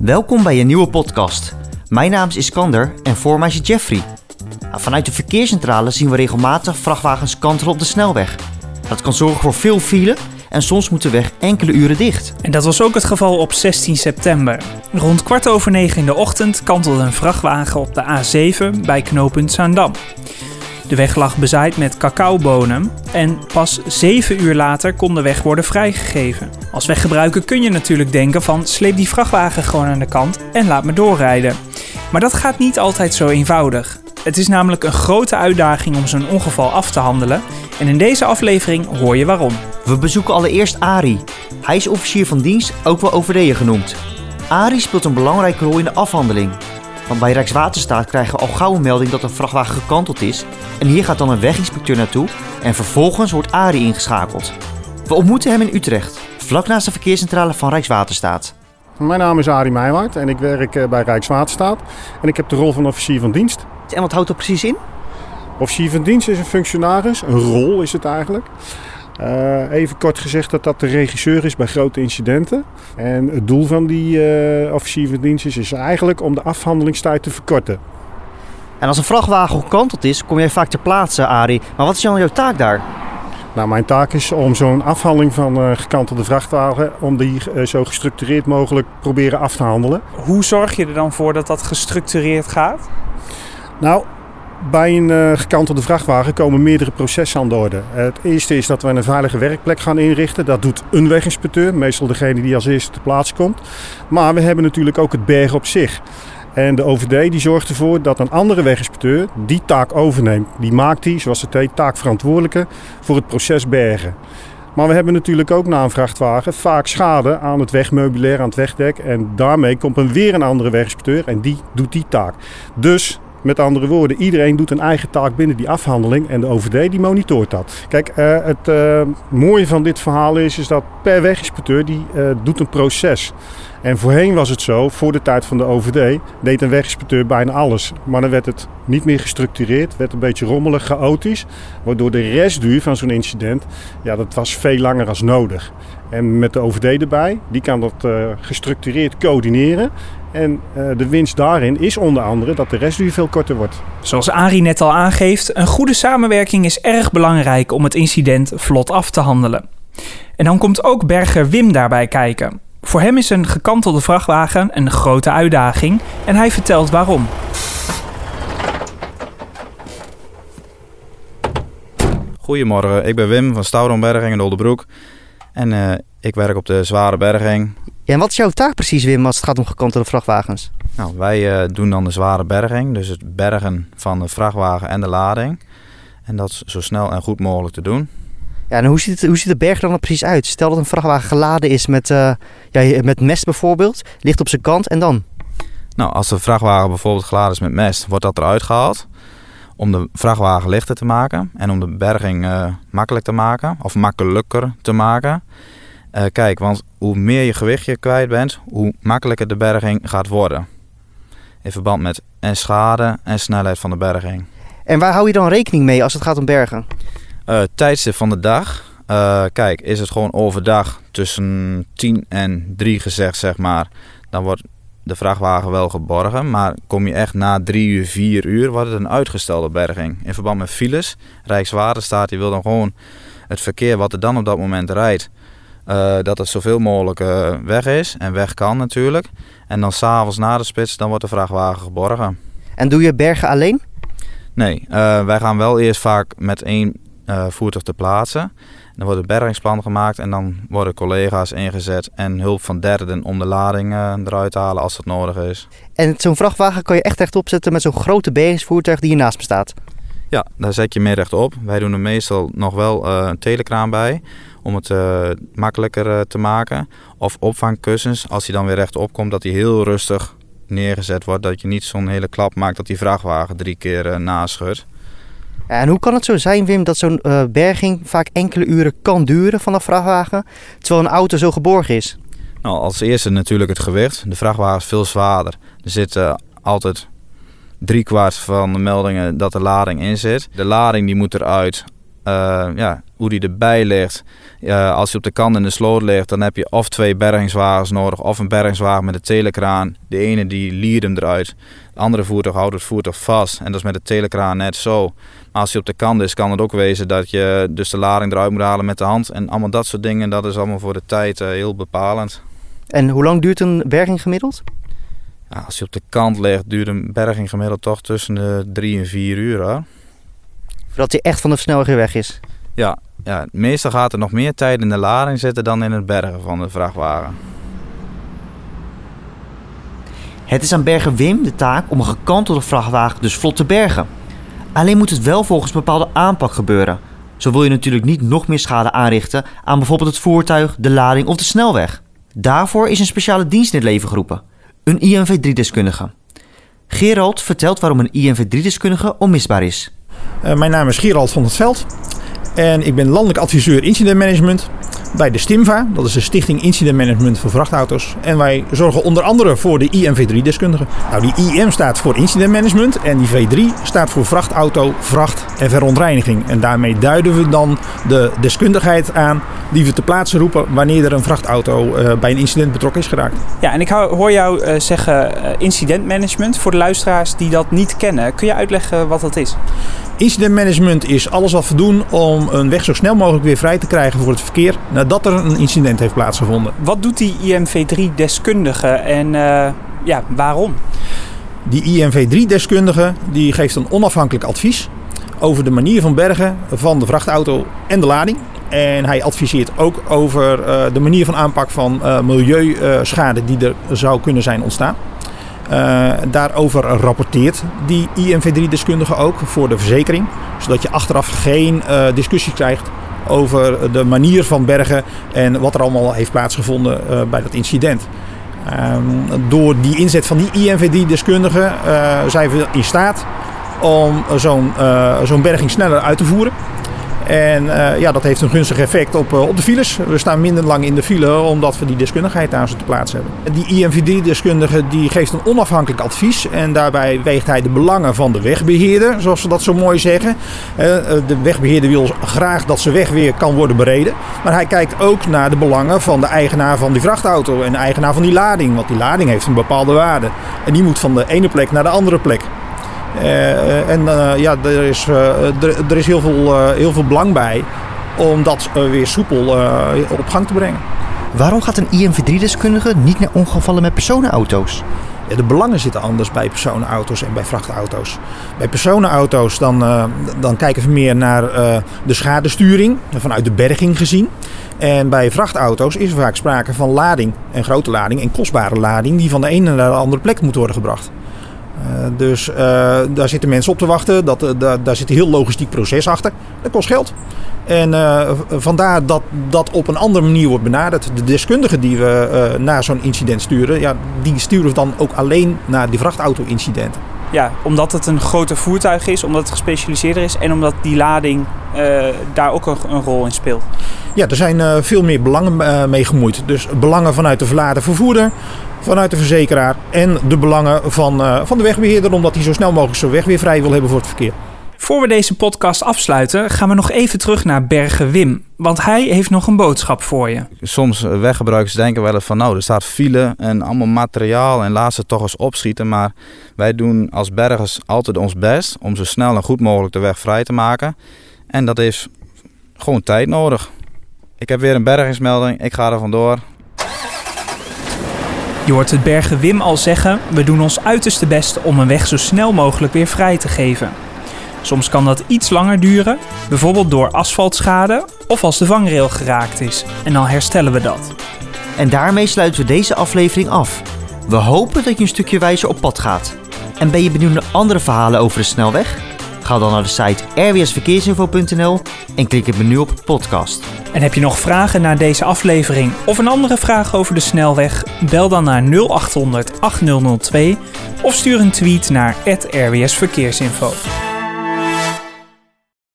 Welkom bij een nieuwe podcast. Mijn naam is Iskander en voor mij is Jeffrey. Nou, vanuit de verkeerscentrale zien we regelmatig vrachtwagens kantelen op de snelweg. Dat kan zorgen voor veel file en soms moet de weg enkele uren dicht. En dat was ook het geval op 16 september. Rond kwart over negen in de ochtend kantelde een vrachtwagen op de A7 bij knooppunt Zaandam. De weg lag bezaaid met cacaobonen en pas 7 uur later kon de weg worden vrijgegeven. Als weggebruiker kun je natuurlijk denken van sleep die vrachtwagen gewoon aan de kant en laat me doorrijden. Maar dat gaat niet altijd zo eenvoudig. Het is namelijk een grote uitdaging om zo'n ongeval af te handelen en in deze aflevering hoor je waarom. We bezoeken allereerst Ari. Hij is officier van dienst, ook wel overdeeën genoemd. Ari speelt een belangrijke rol in de afhandeling. Want bij Rijkswaterstaat krijgen we al gauw een melding dat een vrachtwagen gekanteld is. En hier gaat dan een weginspecteur naartoe en vervolgens wordt Ari ingeschakeld. We ontmoeten hem in Utrecht, vlak naast de verkeerscentrale van Rijkswaterstaat. Mijn naam is Arie Meijwaard en ik werk eh, bij Rijkswaterstaat. En ik heb de rol van officier van dienst. En wat houdt dat precies in? Officier van dienst is een functionaris, een rol is het eigenlijk. Uh, even kort gezegd dat dat de regisseur is bij grote incidenten. En het doel van die uh, officier van dienst is, is eigenlijk om de afhandelingstijd te verkorten. En als een vrachtwagen gekanteld is, kom jij vaak ter plaatse, Arie. Maar wat is dan jouw taak daar? Nou, mijn taak is om zo'n afhandeling van uh, gekantelde vrachtwagen, om die uh, zo gestructureerd mogelijk proberen af te handelen. Hoe zorg je er dan voor dat dat gestructureerd gaat? Nou, bij een uh, gekantelde vrachtwagen komen meerdere processen aan de orde. Het eerste is dat we een veilige werkplek gaan inrichten. Dat doet een weginspecteur, meestal degene die als eerste te plaats komt. Maar we hebben natuurlijk ook het bergen op zich. En de OVD die zorgt ervoor dat een andere weginspecteur die taak overneemt. Die maakt die, zoals het heet, taakverantwoordelijke voor het proces bergen. Maar we hebben natuurlijk ook na een vrachtwagen vaak schade aan het wegmeubilair, aan het wegdek. En daarmee komt er weer een andere weginspecteur en die doet die taak. Dus met andere woorden, iedereen doet een eigen taak binnen die afhandeling en de OVD die monitort dat. Kijk, uh, het uh, mooie van dit verhaal is, is dat per weginspecteur die uh, doet een proces. En voorheen was het zo, voor de tijd van de OVD, deed een weginspecteur bijna alles. Maar dan werd het niet meer gestructureerd, werd een beetje rommelig, chaotisch. Waardoor de restduur van zo'n incident, ja, dat was veel langer als nodig. En met de OVD erbij, die kan dat gestructureerd coördineren. En uh, de winst daarin is onder andere dat de restduur veel korter wordt. Zoals Arie net al aangeeft, een goede samenwerking is erg belangrijk om het incident vlot af te handelen. En dan komt ook berger Wim daarbij kijken. Voor hem is een gekantelde vrachtwagen een grote uitdaging en hij vertelt waarom. Goedemorgen, ik ben Wim van Stouwdomberging in Oldebroek. En uh, ik werk op de zware berging. Ja, en wat is jouw taak precies, Wim, als het gaat om gekantelde vrachtwagens? Nou, wij uh, doen dan de zware berging, dus het bergen van de vrachtwagen en de lading. En dat zo snel en goed mogelijk te doen. Ja, en hoe ziet, het, hoe ziet de berg dan er precies uit? Stel dat een vrachtwagen geladen is met, uh, ja, met mest bijvoorbeeld, ligt op zijn kant en dan? Nou, als de vrachtwagen bijvoorbeeld geladen is met mest, wordt dat eruit gehaald om de vrachtwagen lichter te maken en om de berging uh, makkelijk te maken of makkelijker te maken. Uh, kijk, want hoe meer je gewicht je kwijt bent, hoe makkelijker de berging gaat worden. In verband met en schade en snelheid van de berging. En waar hou je dan rekening mee als het gaat om bergen? Uh, tijdstip van de dag. kijk, is het gewoon overdag tussen 10 en 3 gezegd, zeg maar. Dan wordt de vrachtwagen wel geborgen. Maar kom je echt na drie uur, vier uur, wordt het een uitgestelde berging. In verband met files. Rijkswaterstaat die wil dan gewoon het verkeer wat er dan op dat moment rijdt. Uh, dat het zoveel mogelijk uh, weg is. En weg kan natuurlijk. En dan s'avonds na de spits, dan wordt de vrachtwagen geborgen. En doe je bergen alleen? Nee, uh, wij gaan wel eerst vaak met één voertuig te plaatsen. Dan wordt een bergingsplan gemaakt en dan worden collega's ingezet en hulp van derden om de lading eruit te halen als dat nodig is. En zo'n vrachtwagen kan je echt rechtop zetten met zo'n grote bergingsvoertuig die hiernaast bestaat? Ja, daar zet je mee rechtop. Wij doen er meestal nog wel een telekraan bij om het uh, makkelijker te maken. Of opvangkussens, als hij dan weer rechtop komt, dat hij heel rustig neergezet wordt. Dat je niet zo'n hele klap maakt dat die vrachtwagen drie keer naschudt. En hoe kan het zo zijn, Wim, dat zo'n uh, berging vaak enkele uren kan duren van een vrachtwagen, terwijl een auto zo geborgen is? Nou, als eerste natuurlijk het gewicht. De vrachtwagen is veel zwaarder. Er zit uh, altijd driekwart van de meldingen dat de lading in zit. De lading die moet eruit eh, ja, hoe die erbij ligt. Uh, als je op de kant in de sloot ligt, dan heb je of twee bergingswagens nodig, of een bergingswagen met een telekraan. De ene die liert hem eruit, het andere voertuig houdt het voertuig vast. En dat is met de telekraan net zo. Maar als hij op de kant is, kan het ook wezen dat je dus de lading eruit moet halen met de hand. En allemaal dat soort dingen, dat is allemaal voor de tijd uh, heel bepalend. En hoe lang duurt een berging gemiddeld? Ja, als je op de kant ligt, duurt een berging gemiddeld toch tussen de drie en vier uur. Hoor. Voordat hij echt van de snelweg weer weg is? Ja, ja, meestal gaat er nog meer tijd in de lading zitten dan in het bergen van de vrachtwagen. Het is aan Bergen Wim de taak om een gekantelde vrachtwagen dus vlot te bergen. Alleen moet het wel volgens bepaalde aanpak gebeuren. Zo wil je natuurlijk niet nog meer schade aanrichten aan bijvoorbeeld het voertuig, de lading of de snelweg. Daarvoor is een speciale dienst in het leven geroepen. Een INV3-deskundige. Gerald vertelt waarom een INV3-deskundige onmisbaar is. Uh, mijn naam is Gerald van het Veld. En ik ben landelijk adviseur incident management bij de STIMVA. Dat is de Stichting Incident Management voor Vrachtauto's. En wij zorgen onder andere voor de IMV3-deskundigen. Nou, die IM staat voor Incident Management en die V3 staat voor vrachtauto, vracht en verontreiniging. En daarmee duiden we dan de deskundigheid aan die we te plaatsen roepen wanneer er een vrachtauto uh, bij een incident betrokken is geraakt. Ja, en ik hoor jou uh, zeggen uh, incident management voor de luisteraars die dat niet kennen. Kun je uitleggen wat dat is? Incident management is alles wat we doen om een weg zo snel mogelijk weer vrij te krijgen voor het verkeer nadat er een incident heeft plaatsgevonden. Wat doet die IMV3-deskundige en uh, ja, waarom? Die IMV3-deskundige die geeft een onafhankelijk advies over de manier van bergen van de vrachtauto en de lading. En hij adviseert ook over uh, de manier van aanpak van uh, milieuschade die er zou kunnen zijn ontstaan. Uh, daarover rapporteert die IMV3-deskundige ook voor de verzekering. Zodat je achteraf geen discussie krijgt over de manier van bergen en wat er allemaal heeft plaatsgevonden uh, bij dat incident. Um, door die inzet van die IMV3-deskundige zijn we in staat om zo'n zo'n berging sneller uit te voeren. En uh, ja, dat heeft een gunstig effect op, uh, op de files. We staan minder lang in de file omdat we die deskundigheid aan ze te plaatsen hebben. Die IMVD-deskundige die geeft een onafhankelijk advies. En daarbij weegt hij de belangen van de wegbeheerder, zoals ze dat zo mooi zeggen. Uh, de wegbeheerder wil graag dat zijn weg weer kan worden bereden. Maar hij kijkt ook naar de belangen van de eigenaar van die vrachtauto en de eigenaar van die lading. Want die lading heeft een bepaalde waarde. En die moet van de ene plek naar de andere plek. Uh, en uh, ja, er is, er, er, is heel veel, heel veel belang bij om dat weer soepel op gang te brengen. Waarom gaat een IMV3-deskundige niet naar ongevallen met personenauto's? Ja, de belangen zitten anders bij personenauto's en bij vrachtauto's. Bij personenauto's dan, dan kijken we meer naar de schadesturing, vanuit de berging gezien. En bij vrachtauto's is er vaak sprake van lading, en grote lading en kostbare lading, die van de ene naar de andere plek moet worden gebracht. Uh, dus uh, daar zitten mensen op te wachten. Dat, uh, daar, daar zit een heel logistiek proces achter. Dat kost geld. En vandaar dat dat op een andere manier wordt benaderd. De deskundigen die we naar zo'n incident sturen, ja, die sturen we dan ook alleen naar die vrachtauto-incidenten. Ja, omdat het een groter voertuig is, omdat het gespecialiseerder is en omdat die lading daar ook een, een, rol in speelt. Ja, er zijn veel meer belangen mee gemoeid. Dus belangen vanuit de verladen vervoerder, vanuit de verzekeraar en de belangen van, uh, van de wegbeheerder, omdat hij zo snel mogelijk zijn weg weer vrij wil hebben voor het verkeer. Voor we deze podcast afsluiten, gaan we nog even terug naar Bergen Wim. Want hij heeft nog een boodschap voor je. Soms weggebruikers denken wel eens van nou, er staat file en allemaal materiaal en laat ze toch eens opschieten. Maar wij doen als bergers altijd ons best om zo snel en goed mogelijk de weg vrij te maken. En dat is gewoon tijd nodig. Ik heb weer een bergingsmelding, ik ga er vandoor. Je hoort het Bergen Wim al zeggen: we doen ons uiterste best om een weg zo snel mogelijk weer vrij te geven. Soms kan dat iets langer duren, bijvoorbeeld door asfaltschade of als de vangrail geraakt is. En dan herstellen we dat. En daarmee sluiten we deze aflevering af. We hopen dat je een stukje wijzer op pad gaat. En ben je benieuwd naar andere verhalen over de snelweg? Ga dan naar de site rwsverkeersinfo.nl en klik het menu op podcast. En heb je nog vragen naar deze aflevering of een andere vraag over de snelweg? Bel dan naar 0800 8002 of stuur een tweet naar @rwsverkeersinfo.